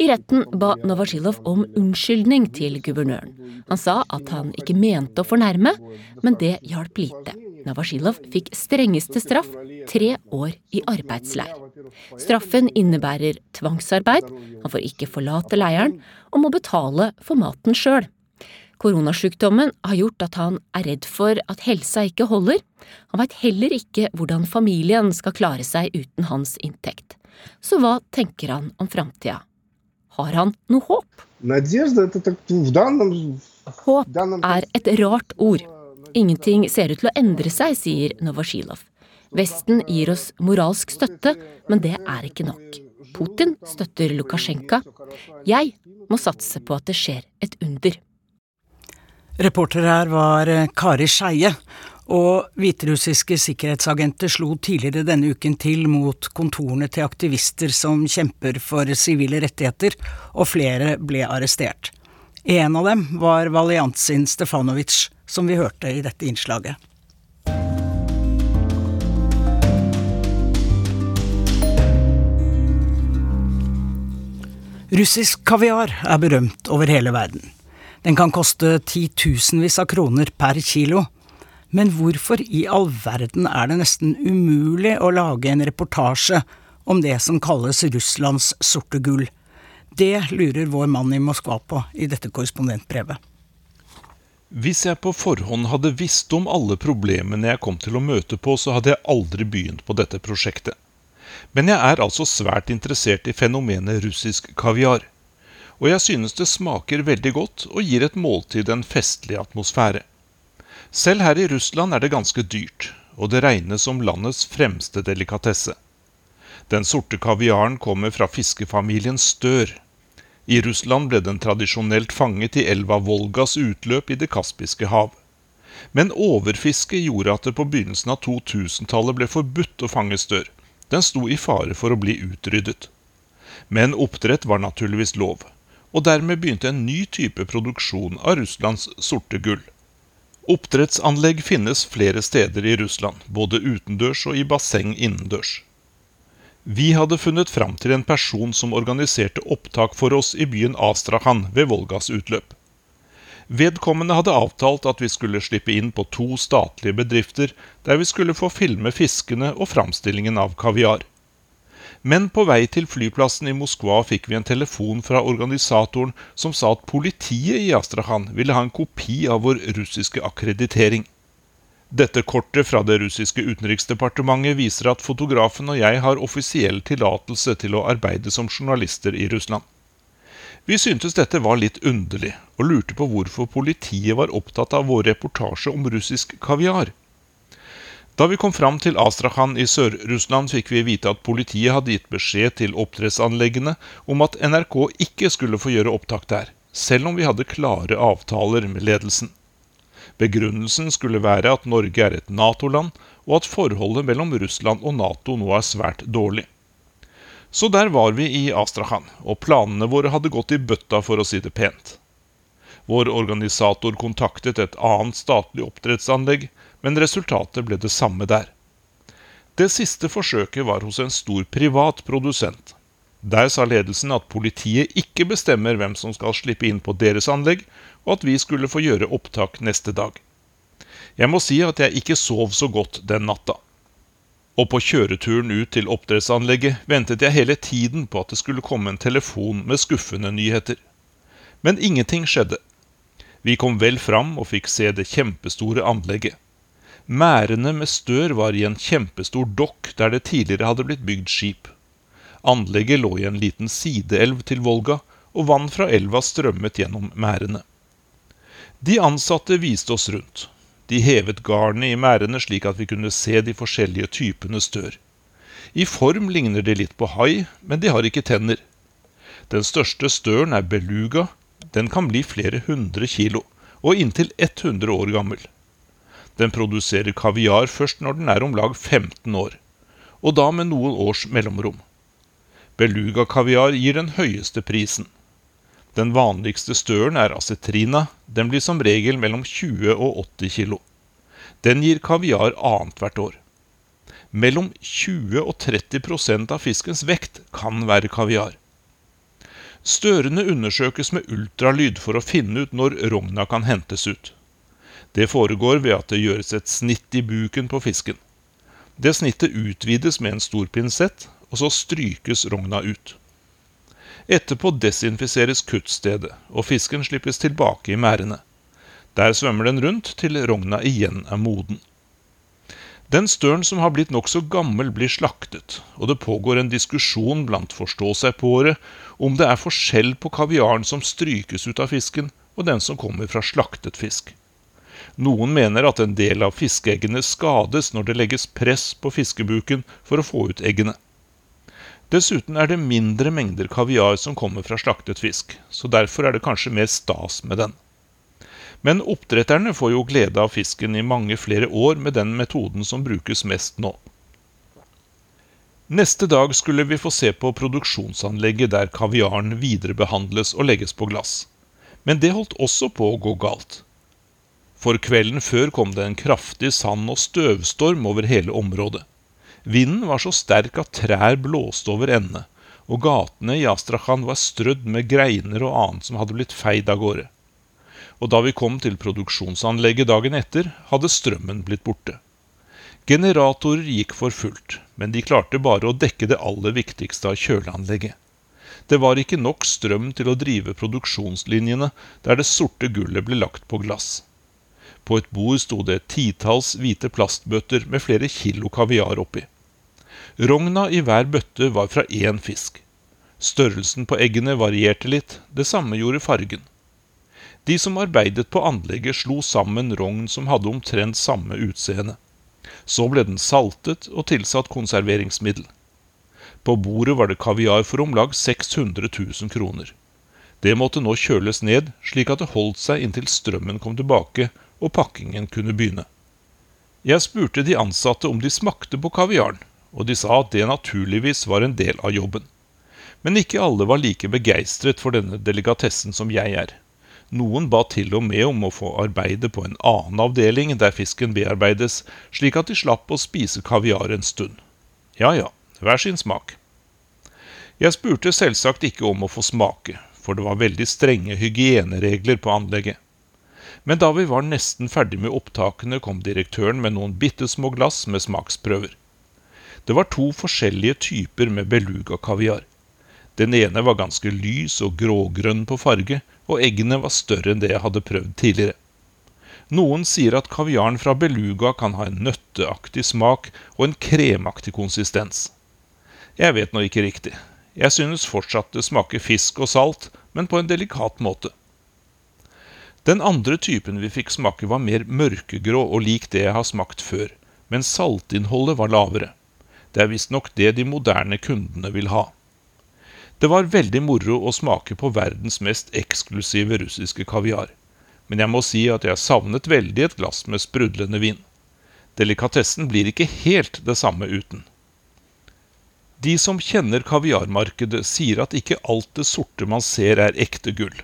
M: I retten ba Novazhilov om unnskyldning til guvernøren. Han sa at han ikke mente å fornærme, men det hjalp lite. Navazhilov fikk strengeste straff, tre år i arbeidsleir. Straffen innebærer tvangsarbeid, han får ikke forlate leiren, og må betale for maten sjøl. Koronasjukdommen har gjort at han er redd for at helsa ikke holder. Han veit heller ikke hvordan familien skal klare seg uten hans inntekt. Så hva tenker han om framtida? Har han noe håp? Håp er et rart ord. Ingenting ser ut til å endre seg, sier Novosjilov. Vesten gir oss moralsk støtte, men det er ikke nok. Putin støtter Lukasjenko. Jeg må satse på at det skjer et under.
B: Reporter her var Kari Skeie. Og hviterussiske sikkerhetsagenter slo tidligere denne uken til mot kontorene til aktivister som kjemper for sivile rettigheter, og flere ble arrestert. En av dem var Valjantsin Stefanovic, som vi hørte i dette innslaget. Russisk kaviar er berømt over hele verden. Den kan koste titusenvis av kroner per kilo. Men hvorfor i all verden er det nesten umulig å lage en reportasje om det som kalles Russlands sorte gull? Det lurer vår mann i Moskva på i dette korrespondentbrevet.
Q: Hvis jeg på forhånd hadde visst om alle problemene jeg kom til å møte på, så hadde jeg aldri begynt på dette prosjektet. Men jeg er altså svært interessert i fenomenet russisk kaviar. Og jeg synes det smaker veldig godt og gir et måltid en festlig atmosfære. Selv her i Russland er det ganske dyrt, og det regnes som landets fremste delikatesse. Den sorte kaviaren kommer fra fiskefamilien stør. I Russland ble den tradisjonelt fanget i elva Volgas utløp i Det kaspiske hav. Men overfiske gjorde at det på begynnelsen av 2000-tallet ble forbudt å fange stør. Den sto i fare for å bli utryddet. Men oppdrett var naturligvis lov, og dermed begynte en ny type produksjon av Russlands sorte gull. Oppdrettsanlegg finnes flere steder i Russland, både utendørs og i basseng innendørs. Vi hadde funnet fram til en person som organiserte opptak for oss i byen Astrahan ved Volgas utløp. Vedkommende hadde avtalt at vi skulle slippe inn på to statlige bedrifter, der vi skulle få filme fiskene og framstillingen av kaviar. Men på vei til flyplassen i Moskva fikk vi en telefon fra organisatoren som sa at politiet i Astrahan ville ha en kopi av vår russiske akkreditering. Dette kortet fra det russiske utenriksdepartementet viser at fotografen og jeg har offisiell tillatelse til å arbeide som journalister i Russland. Vi syntes dette var litt underlig, og lurte på hvorfor politiet var opptatt av vår reportasje om russisk kaviar. Da vi kom fram til Astrakhan i Sør-Russland, fikk vi vite at politiet hadde gitt beskjed til oppdrettsanleggene om at NRK ikke skulle få gjøre opptak der, selv om vi hadde klare avtaler med ledelsen. Begrunnelsen skulle være at Norge er et Nato-land, og at forholdet mellom Russland og Nato nå er svært dårlig. Så der var vi i Astrahan, og planene våre hadde gått i bøtta, for å si det pent. Vår organisator kontaktet et annet statlig oppdrettsanlegg, men resultatet ble det samme der. Det siste forsøket var hos en stor privat produsent. Der sa ledelsen at politiet ikke bestemmer hvem som skal slippe inn på deres anlegg, og at vi skulle få gjøre opptak neste dag. Jeg må si at jeg ikke sov så godt den natta. Og på kjøreturen ut til oppdrettsanlegget ventet jeg hele tiden på at det skulle komme en telefon med skuffende nyheter. Men ingenting skjedde. Vi kom vel fram og fikk se det kjempestore anlegget. Merdene med stør var i en kjempestor dokk der det tidligere hadde blitt bygd skip. Anlegget lå i en liten sideelv til Volga, og vann fra elva strømmet gjennom merdene. De ansatte viste oss rundt. De hevet garnet i merdene slik at vi kunne se de forskjellige typene stør. I form ligner de litt på hai, men de har ikke tenner. Den største støren er beluga. Den kan bli flere hundre kilo, og inntil 100 år gammel. Den produserer kaviar først når den er om lag 15 år, og da med noen års mellomrom. Beluga-kaviar gir den høyeste prisen. Den vanligste støren er acetrina. Den blir som regel mellom 20 og 80 kilo. Den gir kaviar annethvert år. Mellom 20 og 30% av fiskens vekt kan være kaviar. Størene undersøkes med ultralyd for å finne ut når rogna kan hentes ut. Det foregår ved at det gjøres et snitt i buken på fisken. Det snittet utvides med en stor pinsett, og så strykes rogna ut. Etterpå desinfiseres kuttstedet, og fisken slippes tilbake i merdene. Der svømmer den rundt til rogna igjen er moden. Den støren som har blitt nokså gammel, blir slaktet, og det pågår en diskusjon blant forstå-seg-på-året om det er forskjell på kaviaren som strykes ut av fisken, og den som kommer fra slaktet fisk. Noen mener at en del av fiskeeggene skades når det legges press på fiskebuken for å få ut eggene. Dessuten er det mindre mengder kaviar som kommer fra slaktet fisk, så derfor er det kanskje mer stas med den. Men oppdretterne får jo glede av fisken i mange flere år med den metoden som brukes mest nå. Neste dag skulle vi få se på produksjonsanlegget der kaviaren viderebehandles og legges på glass. Men det holdt også på å gå galt. For kvelden før kom det en kraftig sand- og støvstorm over hele området. Vinden var så sterk at trær blåste over ende, og gatene i Astrakhan var strødd med greiner og annet som hadde blitt feid av gårde. Og da vi kom til produksjonsanlegget dagen etter, hadde strømmen blitt borte. Generatorer gikk for fullt, men de klarte bare å dekke det aller viktigste av kjøleanlegget. Det var ikke nok strøm til å drive produksjonslinjene der det sorte gullet ble lagt på glass. På et bord sto det et titalls hvite plastbøtter med flere kilo kaviar oppi. Rogna i hver bøtte var fra én fisk. Størrelsen på eggene varierte litt, det samme gjorde fargen. De som arbeidet på anlegget, slo sammen rogn som hadde omtrent samme utseende. Så ble den saltet og tilsatt konserveringsmiddel. På bordet var det kaviar for om lag 600 000 kroner. Det måtte nå kjøles ned, slik at det holdt seg inntil strømmen kom tilbake og pakkingen kunne begynne. Jeg spurte de ansatte om de smakte på kaviaren, og de sa at det naturligvis var en del av jobben. Men ikke alle var like begeistret for denne delikatessen som jeg er. Noen ba til og med om å få arbeide på en annen avdeling der fisken bearbeides, slik at de slapp å spise kaviar en stund. Ja ja, hver sin smak. Jeg spurte selvsagt ikke om å få smake, for det var veldig strenge hygieneregler på anlegget. Men da vi var nesten ferdig med opptakene, kom direktøren med noen bitte små glass med smaksprøver. Det var to forskjellige typer med beluga-kaviar. Den ene var ganske lys og grågrønn på farge, og eggene var større enn det jeg hadde prøvd tidligere. Noen sier at kaviaren fra beluga kan ha en nøtteaktig smak og en kremaktig konsistens. Jeg vet nå ikke riktig. Jeg synes fortsatt det smaker fisk og salt, men på en delikat måte. Den andre typen vi fikk smake, var mer mørkegrå og lik det jeg har smakt før, men saltinnholdet var lavere. Det er visstnok det de moderne kundene vil ha. Det var veldig moro å smake på verdens mest eksklusive russiske kaviar, men jeg må si at jeg savnet veldig et glass med sprudlende vin. Delikatessen blir ikke helt det samme uten. De som kjenner kaviarmarkedet, sier at ikke alt det sorte man ser er ekte gull.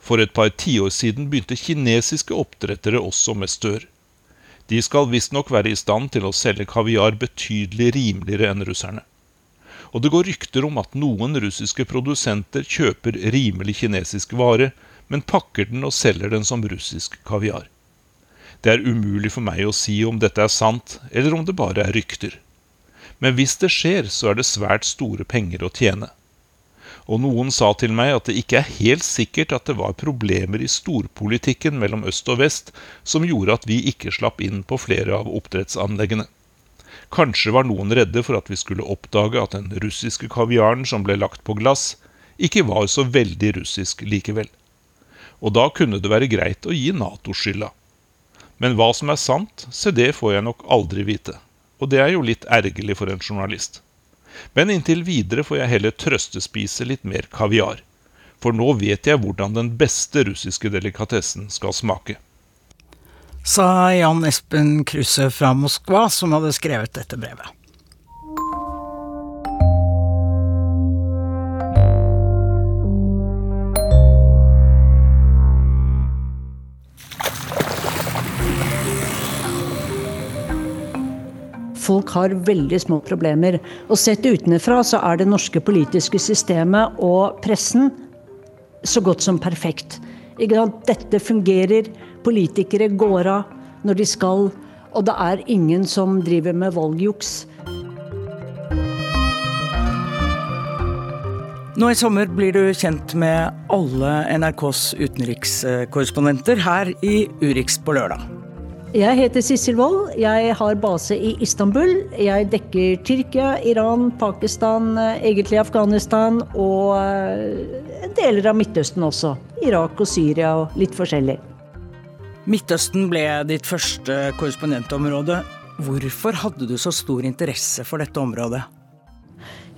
Q: For et par tiår siden begynte kinesiske oppdrettere også med stør. De skal visstnok være i stand til å selge kaviar betydelig rimeligere enn russerne. Og det går rykter om at noen russiske produsenter kjøper rimelig kinesisk vare, men pakker den og selger den som russisk kaviar. Det er umulig for meg å si om dette er sant, eller om det bare er rykter. Men hvis det skjer, så er det svært store penger å tjene og noen sa til meg at det ikke er helt sikkert at det var problemer i storpolitikken mellom øst og vest som gjorde at vi ikke slapp inn på flere av oppdrettsanleggene. Kanskje var noen redde for at vi skulle oppdage at den russiske kaviaren som ble lagt på glass, ikke var så veldig russisk likevel. Og da kunne det være greit å gi Nato skylda. Men hva som er sant, se det får jeg nok aldri vite. Og det er jo litt ergerlig for en journalist. Men inntil videre får jeg heller trøstespise litt mer kaviar. For nå vet jeg hvordan den beste russiske delikatessen skal smake.
B: Sa Jan Espen Kruse fra Moskva, som hadde skrevet dette brevet.
R: Folk har veldig små problemer. Og sett utenfra så er det norske politiske systemet og pressen så godt som perfekt. Dette fungerer. Politikere går av når de skal. Og det er ingen som driver med valgjuks.
B: Nå i sommer blir du kjent med alle NRKs utenrikskorrespondenter her i Urix på lørdag.
R: Jeg heter Sissel Wold. Jeg har base i Istanbul. Jeg dekker Tyrkia, Iran, Pakistan, egentlig Afghanistan og eh, deler av Midtøsten også. Irak og Syria og litt forskjellig.
B: Midtøsten ble ditt første korrespondentområde. Hvorfor hadde du så stor interesse for dette området?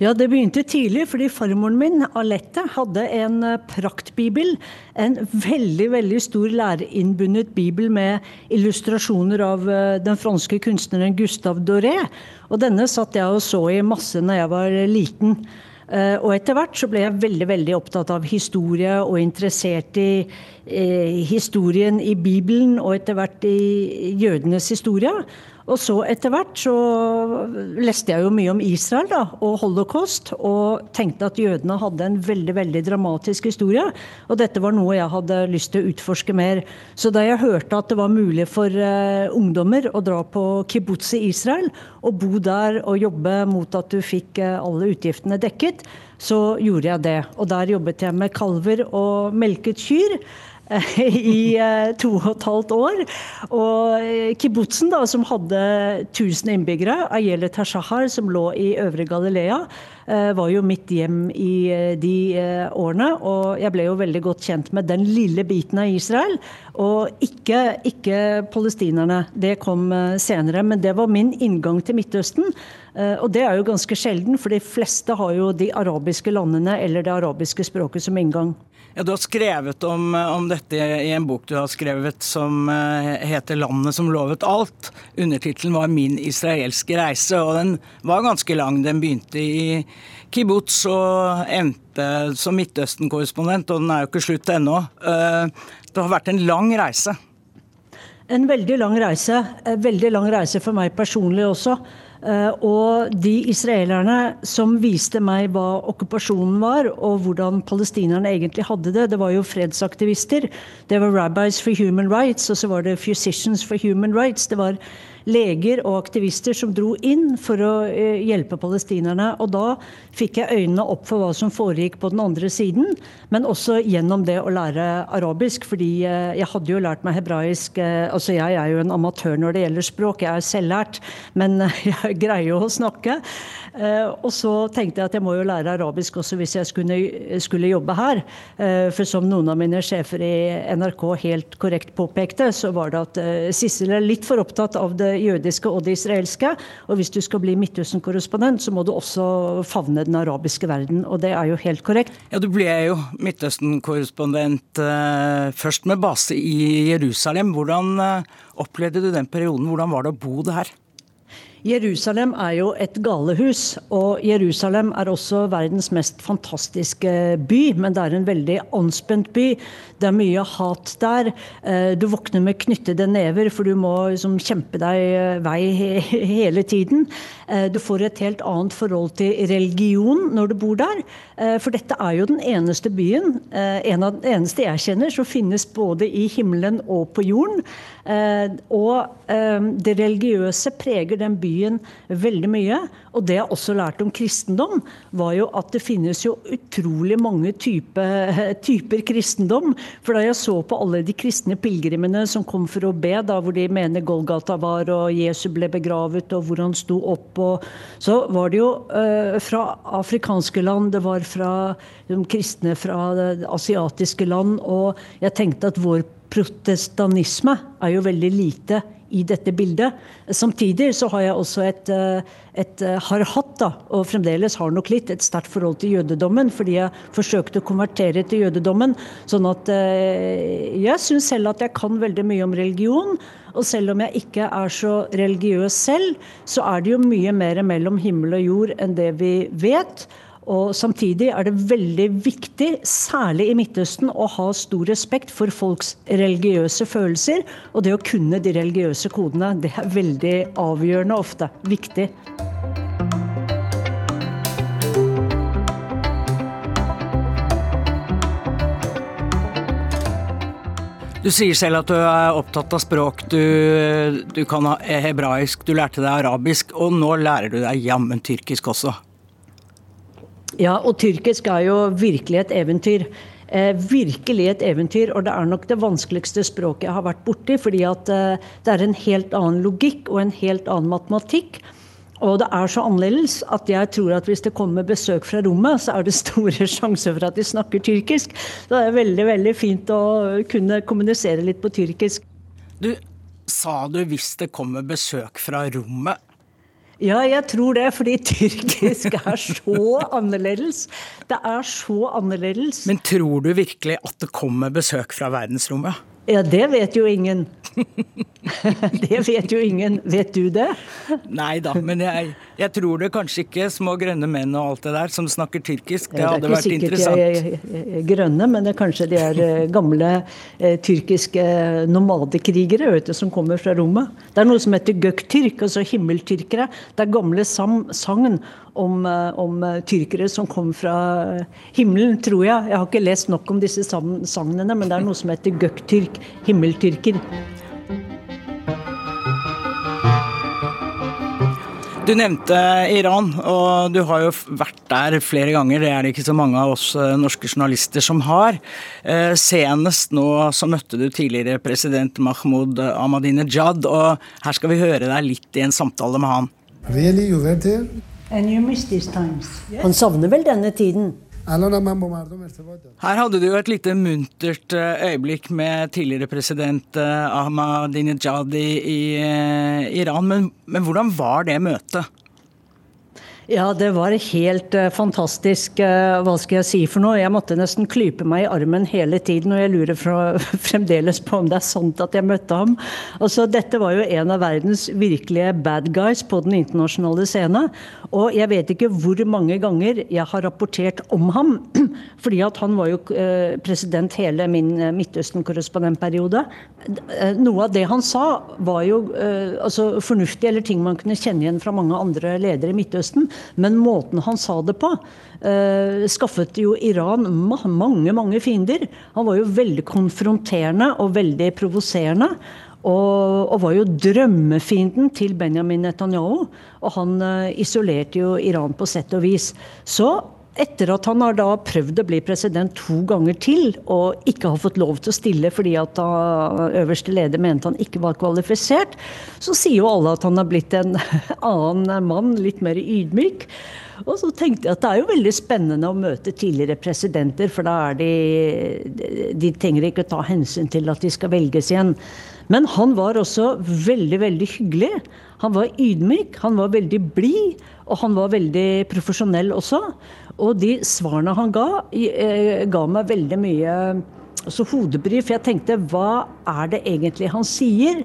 R: Ja, det begynte tidlig, fordi farmoren min, Alette, hadde en eh, praktbibel. En veldig, veldig stor læreinnbundet bibel med illustrasjoner av eh, den franske kunstneren Gustave Doré. Og denne satt jeg og så i masse når jeg var liten. Eh, og etter hvert så ble jeg veldig veldig opptatt av historie og interessert i eh, historien i Bibelen og etter hvert i jødenes historie. Og så etter hvert så leste jeg jo mye om Israel da, og holocaust, og tenkte at jødene hadde en veldig veldig dramatisk historie. Og dette var noe jeg hadde lyst til å utforske mer. Så da jeg hørte at det var mulig for uh, ungdommer å dra på kibbutz i Israel, og bo der og jobbe mot at du fikk uh, alle utgiftene dekket, så gjorde jeg det. Og der jobbet jeg med kalver og melket kyr. i eh, to og et halvt år. Og eh, kibbutzen, da, som hadde 1000 innbyggere, Ayele Tashahar, som lå i Øvre Galilea, eh, var jo mitt hjem i de årene. Og jeg ble jo veldig godt kjent med den lille biten av Israel. Og ikke, ikke palestinerne. Det kom senere. Men det var min inngang til Midtøsten. Og det er jo ganske sjelden, for de fleste har jo de arabiske landene eller det arabiske språket som inngang.
S: Ja, Du har skrevet om, om, dette i en bok du har skrevet som uh, heter 'Landet som lovet alt'. Undertittelen var 'Min israelske reise', og den var ganske lang. Den begynte i kibbutz og endte som Midtøsten-korrespondent, og den er jo ikke slutt ennå. Uh, det har vært en lang reise.
R: En veldig lang reise. En veldig lang reise for meg personlig også. Eh, og de israelerne som viste meg hva okkupasjonen var, og hvordan palestinerne egentlig hadde det, det var jo fredsaktivister. Det var Rabbis for Human Rights, og så var det Physicians for Human Rights. Det var leger og aktivister som dro inn for å eh, hjelpe palestinerne. Og da fikk jeg øynene opp for hva som foregikk på den andre siden, men også gjennom det å lære arabisk, fordi eh, jeg hadde jo lært meg hebraisk eh, Altså jeg er jo en amatør når det gjelder språk, jeg er selvlært, men jeg greier jo å snakke. Og så tenkte jeg at jeg må jo lære arabisk også hvis jeg skulle, skulle jobbe her. For som noen av mine sjefer i NRK helt korrekt påpekte, så var det at Sissel er litt for opptatt av det jødiske og det israelske. Og hvis du skal bli Midtøsten-korrespondent, så må du også favne den arabiske verden. Og det er jo helt korrekt.
S: Ja, du ble jo Midtøsten-korrespondent eh, først med base i Jerusalem. Hvordan eh, opplevde du den perioden? Hvordan var det å bo der?
R: Jerusalem er jo et galehus, og Jerusalem er også verdens mest fantastiske by. Men det er en veldig anspent by. Det er mye hat der. Eh, du våkner med knyttede never, for du må liksom kjempe deg eh, vei hele tiden. Eh, du får et helt annet forhold til religion når du bor der. For dette er jo den eneste byen, en av den eneste jeg kjenner, som finnes både i himmelen og på jorden. Og det religiøse preger den byen veldig mye. Og det jeg også lærte om kristendom, var jo at det finnes jo utrolig mange typer, typer kristendom. For da jeg så på alle de kristne pilegrimene som kom for å be, da hvor de mener Golgata var, og Jesus ble begravet, og hvor han sto opp, og så var det jo eh, fra afrikanske land, det var fra de kristne fra asiatiske land, og jeg tenkte at vår protestanisme er jo veldig lite i dette bildet. Samtidig så har jeg også et, eh, et eh, har hatt, da, og fremdeles har nok litt, et sterkt forhold til jødedommen. Fordi jeg forsøkte å konvertere til jødedommen. Sånn at eh, jeg syns selv at jeg kan veldig mye om religion. Og selv om jeg ikke er så religiøs selv, så er det jo mye mer mellom himmel og jord enn det vi vet. Og Samtidig er det veldig viktig, særlig i Midtøsten, å ha stor respekt for folks religiøse følelser. Og det å kunne de religiøse kodene, det er veldig avgjørende ofte. Viktig.
S: Du sier selv at du er opptatt av språk. Du, du kan hebraisk, du lærte deg arabisk, og nå lærer du deg jammen tyrkisk også.
R: Ja, og tyrkisk er jo virkelig et eventyr. Eh, virkelig et eventyr, og det er nok det vanskeligste språket jeg har vært borti. Fordi at eh, det er en helt annen logikk og en helt annen matematikk. Og det er så annerledes at jeg tror at hvis det kommer besøk fra rommet, så er det store sjanser for at de snakker tyrkisk. Da er det veldig, veldig fint å kunne kommunisere litt på tyrkisk.
S: Du, sa du hvis det kommer besøk fra rommet?
R: Ja, jeg tror det, fordi tyrkisk er så annerledes. Det er så annerledes.
S: Men tror du virkelig at det kommer besøk fra verdensrommet?
R: Ja, det vet jo ingen. det vet jo ingen. Vet du det?
S: Nei da, men jeg, jeg, tror det kanskje ikke små grønne menn og alt det der som snakker tyrkisk. Det, hadde vært interessant. Det er
R: ikke sikkert grønne, men det er kanskje de er eh, gamle eh, tyrkiske nomadekrigere vet du, som kommer fra rommet. Det er noe som heter gøktyrk, altså himmeltyrkere. Det er gamle sam, sagn om, eh, om, tyrkere som kom fra himmelen, tror jeg. Jeg har ikke lest nok om disse sagnene, men det er noe som heter gøktyrk, himmeltyrker.
S: Du nevnte Iran, og du har jo vært der flere ganger. Det er det ikke så mange av oss eh, norske journalister som har. Eh, senest nå så møtte du tidligere president Mahmoud Ahmadinejad, og her skal vi høre deg litt i en samtale med han.
R: Really, you were there? And you missed these times. Han savner vel denne tiden?
S: Her hadde du jo et lite muntert eh, øyeblikk med tidligere president eh, Ahmadinejad i, eh, Iran. Men, men hvordan var det møtet?
R: Ja, det var helt uh, fantastisk. Uh, hva skal jeg si for noe? Jeg måtte nesten klype meg i armen hele tiden, og jeg lurer fra, fremdeles på om det er sant at jeg møtte ham. Altså, dette var jo en av verdens virkelige bad guys på den internasjonale scene. Og jeg vet ikke hvor mange ganger jeg har rapportert om ham. Fordi at han var jo uh, president hele min Midtøsten-korrespondentperiode. Noe av det han sa, var jo altså, fornuftig, eller ting man kunne kjenne igjen fra mange andre ledere i Midtøsten. Men måten han sa det på, eh, skaffet jo Iran ma mange, mange fiender. Han var jo veldig konfronterende og veldig provoserende. Og, og, var jo drømmefienden til Benjamin Netanyahu. Og han eh, isolerte jo Iran på sett og vis. Så etter at han har da prøvd å bli president to ganger til, og ikke har fått lov til å stille fordi at da øverste leder mente han ikke var kvalifisert, så sier jo alle at han har blitt en annen mann, litt mer ydmyk. Og så tenkte jeg at det er jo veldig spennende å møte tidligere presidenter, for da er de De trenger ikke ta hensyn til at de skal velges igjen. Men han var også veldig, veldig hyggelig. Han var ydmyk, han var veldig blid, og han var veldig profesjonell også. Og de svarene han ga, eh, ga meg veldig mye altså hodebry. For jeg tenkte hva er det egentlig han sier?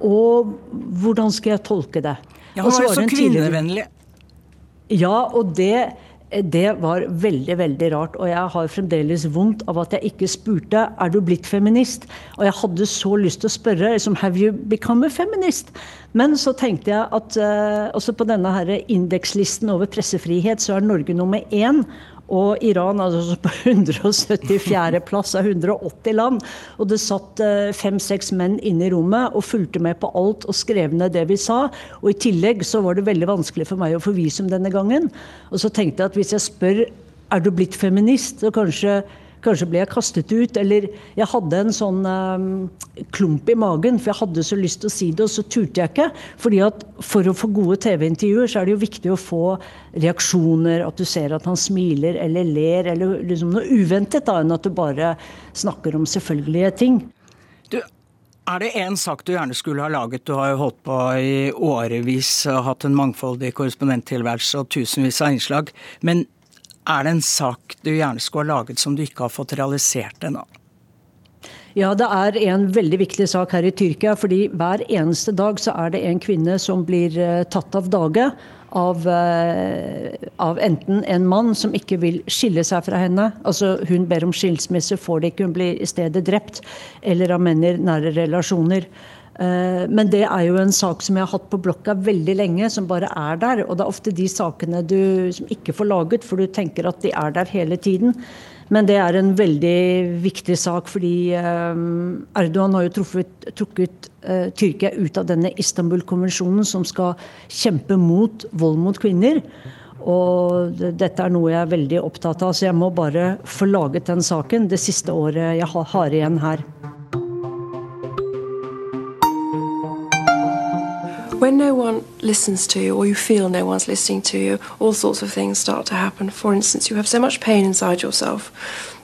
R: Og hvordan skal jeg tolke det?
S: Ja, Han var jo så kvinnevennlig.
R: Ja, og det det var veldig veldig rart. Og jeg har fremdeles vondt av at jeg ikke spurte er du blitt feminist. Og jeg hadde så lyst til å spørre liksom, have you become a feminist? Men så tenkte jeg at uh, også på denne indekslisten over pressefrihet, så er Norge nummer én. Og Iran altså på 174. plass av 180 land. Og det satt eh, fem-seks menn inne i rommet og fulgte med på alt og skrev ned det vi sa. Og i tillegg så var det veldig vanskelig for meg å få visum denne gangen. Og så tenkte jeg at hvis jeg spør er du blitt feminist, så kanskje Kanskje ble jeg kastet ut, eller jeg hadde en sånn um, klump i magen, for jeg hadde så lyst til å si det, og så turte jeg ikke. fordi at for å få gode TV-intervjuer, så er det jo viktig å få reaksjoner, at du ser at han smiler eller ler, eller liksom noe uventet, da, enn at du bare snakker om selvfølgelige ting.
S: Du, er det én sak du gjerne skulle ha laget? Du har jo holdt på i årevis og hatt en mangfoldig korrespondenttilværelse og tusenvis av innslag. Men er det en sak du gjerne skulle ha laget som du ikke har fått realisert ennå?
R: Ja, det er en veldig viktig sak her i Tyrkia. fordi hver eneste dag så er det en kvinne som blir eh, tatt av dage. Av, eh, av, enten en mann som ikke vil skille seg fra henne. altså Hun ber om skilsmisse, får det ikke, hun blir i stedet drept. Eller av menn i nære relasjoner. Eh, men det er jo en sak som jeg har hatt på blokka veldig lenge, som bare er der. Og det er ofte de sakene du som ikke får laget, for du tenker at de er der hele tiden. Men det er en veldig viktig sak, fordi um, Erdogan har jo truffet, trukket uh, Tyrkia ut av denne Istanbul-konvensjonen som skal kjempe mot vold mot kvinner. Og dette er noe jeg er veldig opptatt av, så jeg må bare få laget den saken det siste året jeg har igjen her.
T: When no one listens to you or you feel no one's listening to you, all sorts of things start to happen. For instance, you have so much pain inside yourself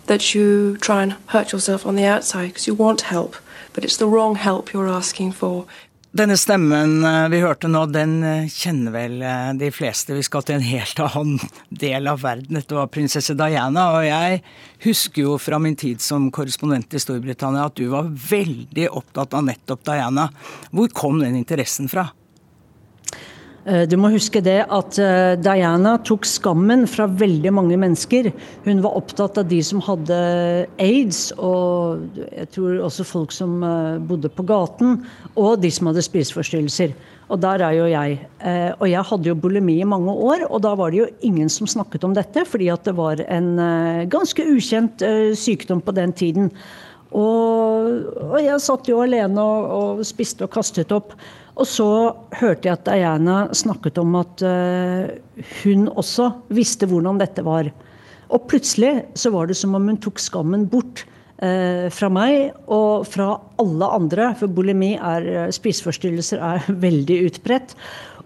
T: that you try and hurt yourself on the outside because you want help, but it's the wrong help you're asking for.
S: Denne stemmen eh, vi hørte nå, den eh, kjenner vel eh, de fleste. Vi skal til en helt annen del av verden. Dette var prinsesse Diana. Og jeg husker jo fra min tid som korrespondent i Storbritannia at du var veldig opptatt av nettopp Diana. Hvor kom den interessen fra?
R: Eh, du må huske det at eh, Diana tok skammen fra veldig mange mennesker. Hun var opptatt av de som hadde aids, og jeg tror også folk som eh, bodde på gaten, og de som hadde spiseforstyrrelser. Og der er jo jeg. Og jeg hadde jo bulimi i mange år, og da var det jo ingen som snakket om dette, fordi at det var en ganske ukjent sykdom på den tiden. Og, og jeg satt jo alene og, og spiste og kastet opp. Og så hørte jeg at Diana snakket om at uh, hun også visste hvordan dette var. Og plutselig så var det som om hun tok skammen bort uh, fra meg og fra alle andre. For bulimi er uh, spiseforstyrrelser er veldig utbredt.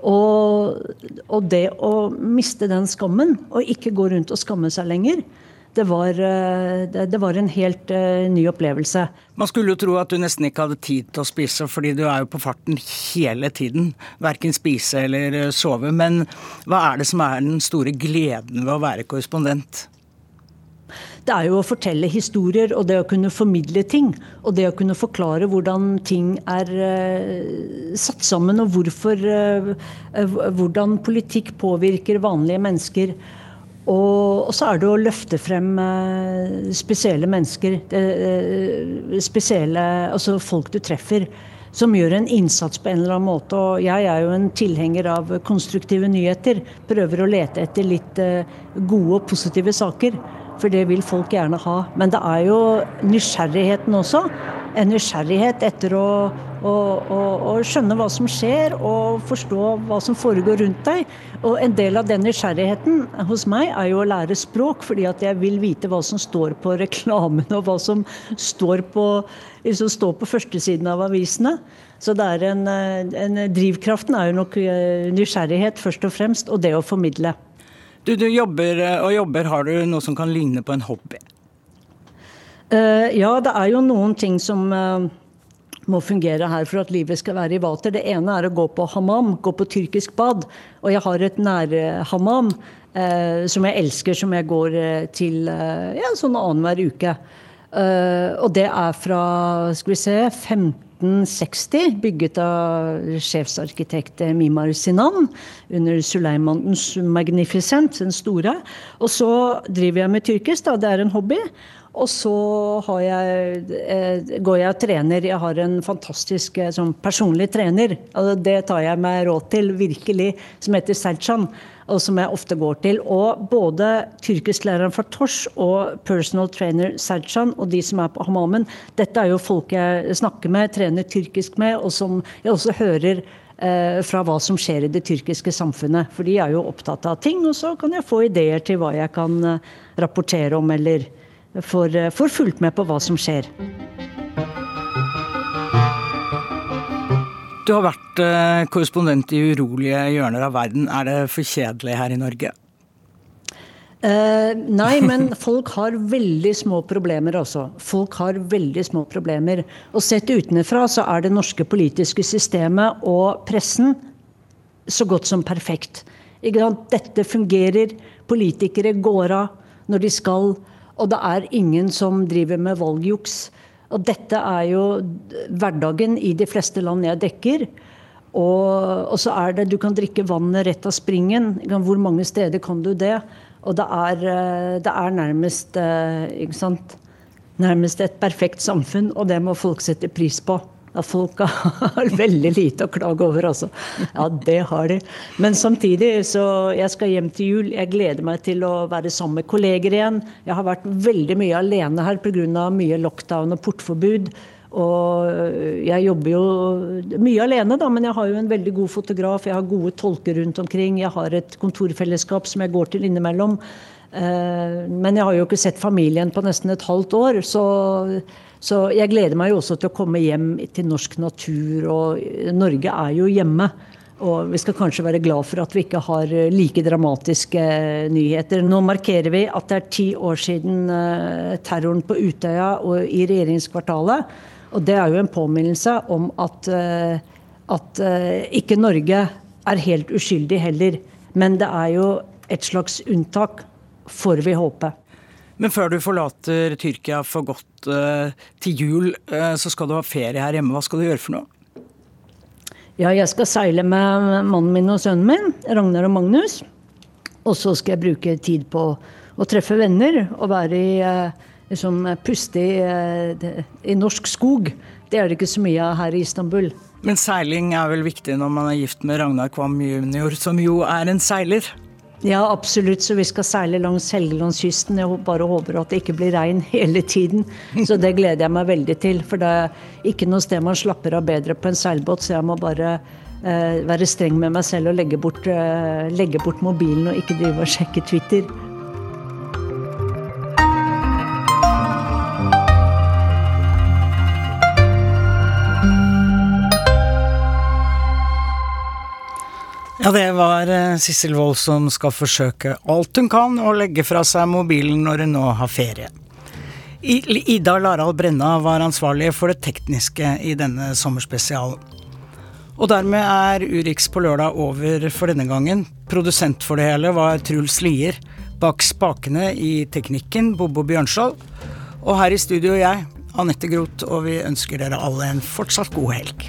R: Og, og, det å miste den skammen, og ikke gå rundt og skamme seg lenger, det var, eh, det var, en helt uh, ny opplevelse.
S: Man skulle jo tro at du nesten ikke hadde tid til å spise, fordi du er jo på farten hele tiden. Verken spise eller eh, sove. Men hva er det som er den store gleden ved å være korrespondent?
R: Det er jo å fortelle historier og det å kunne formidle ting. Og det å kunne forklare hvordan ting er uh, satt sammen, og hvorfor, uh, hvordan politikk påvirker vanlige mennesker. Og, og, så er det å løfte frem eh, spesielle mennesker, eh, spesielle altså folk du treffer, som gjør en innsats på en eller annen måte. Og jeg er jo en tilhenger av konstruktive nyheter. Prøver å lete etter litt eh, gode og positive saker. For det vil folk gjerne ha. Men det er jo nysgjerrigheten også. En nysgjerrighet etter å og, og, og, skjønne hva som skjer, og forstå hva som foregår rundt deg. Og en del av den nysgjerrigheten hos meg er jo å lære språk, fordi at jeg vil vite hva som står på reklamene, og hva som står på, liksom står på førstesiden av avisene. Så det er en, en, drivkraften er jo nok eh, nysgjerrighet først og fremst, og det å formidle.
S: Du, du jobber og jobber. Har du noe som kan ligne på en hobby?
R: Uh, ja, det er jo noen ting som uh, må fungere her for at livet skal være i vater. Det ene er å gå på hammam, gå på tyrkisk bad. Og jeg har et nærhammam eh, som jeg elsker, som jeg går eh, til eh, ja, sånn annenhver uke. Eh, og det er fra skal vi se, 1560, bygget av sjefsarkitekt Mimar Sinan under Suleimandens Magnificent, den store. Og så driver jeg med tyrkisk, da, det er en hobby. Og så jeg, eh, går jeg og trener. Jeg har en fantastisk eh, sånn personlig trener. Altså, det tar jeg meg råd til, virkelig, som heter Selcan. Og som jeg ofte går til. Og både tyrkisklæreren fra Tors og personal trainer Selcan og de som er på Hamamen, dette er jo folk jeg snakker med, trener tyrkisk med, og som jeg også hører eh, fra hva som skjer i det tyrkiske samfunnet. For de er jo opptatt av ting, og så kan jeg få ideer til hva jeg kan rapportere om eller får, eh, får fulgt med på hva som skjer.
S: Du har vært eh, korrespondent i urolige hjørner av verden. Er det for kjedelig her i Norge?
R: Eh, nei, men folk har veldig små problemer også. Folk har veldig små problemer. Og sett utenfra så er det norske politiske systemet og pressen så godt som perfekt. Dette fungerer. Politikere går av når de skal. Og det er ingen som driver med valgjuks. Og dette er jo hverdagen i de fleste land jeg dekker. Og, og, så er det Du kan drikke vannet rett av springen. Hvor mange steder kan du det? Og det er, eh, det er nærmest, eh, nærmest et perfekt samfunn, og det må folk sette pris på. Ja, folk har veldig lite å klage over, altså. Ja, det har de. Men samtidig, så jeg skal hjem til jul. Jeg gleder meg til å være sammen med kolleger igjen. Jeg har vært veldig mye alene her pga. mye lockdown og portforbud. Og jeg jobber jo mye alene, da, men jeg har jo en veldig god fotograf. Jeg har gode tolker rundt omkring. Jeg har et kontorfellesskap som jeg går til innimellom. Eh, men jeg har jo ikke sett familien på nesten et halvt år. så så jeg gleder meg jo også til å komme hjem til norsk natur, og Norge er jo hjemme. Og vi skal kanskje være glad for at vi ikke har like dramatiske nyheter. Nå markerer vi at det er ti år siden eh, terroren på Utøya og i regjeringskvartalet. Og det er jo en påminnelse om at, eh, at ikke Norge er helt uskyldig heller. Men det er jo et slags unntak, får vi håpe.
B: Men før du forlater Tyrkia for godt uh, til jul, uh, så skal du ha ferie her hjemme. Hva skal du gjøre for noe?
R: Ja, jeg skal seile med mannen min og sønnen min, Ragnar og Magnus. Og så skal jeg bruke tid på å treffe venner og være i liksom, puste i, i norsk skog. Det er det ikke så mye av her i Istanbul.
B: Men seiling er vel viktig når man er gift med Ragnar Kvam jr., som jo er en seiler?
R: Ja, absolutt. Så vi skal seile langs Helgelandskysten. Jeg bare håper at det ikke blir regn hele tiden. Så det gleder jeg meg veldig til. For det er ikke noe sted man slapper av bedre på en seilbåt, så jeg må bare eh, være streng med meg selv og legge bort, eh, legge bort mobilen og ikke drive og sjekke Twitter.
B: Ja, det var eh, Sissel Wold som skal forsøke alt hun kan å legge fra seg mobilen når hun nå har ferie. Ida Larald Brenna var ansvarlig for det tekniske i denne sommerspesialen. Og dermed er Urix på lørdag over for denne gangen. Produsent for det hele var Truls Lier. Bak spakene i teknikken Bobo Bjørnskjold. Og her i studio jeg, Anette Groth, og vi ønsker dere alle en fortsatt god helg.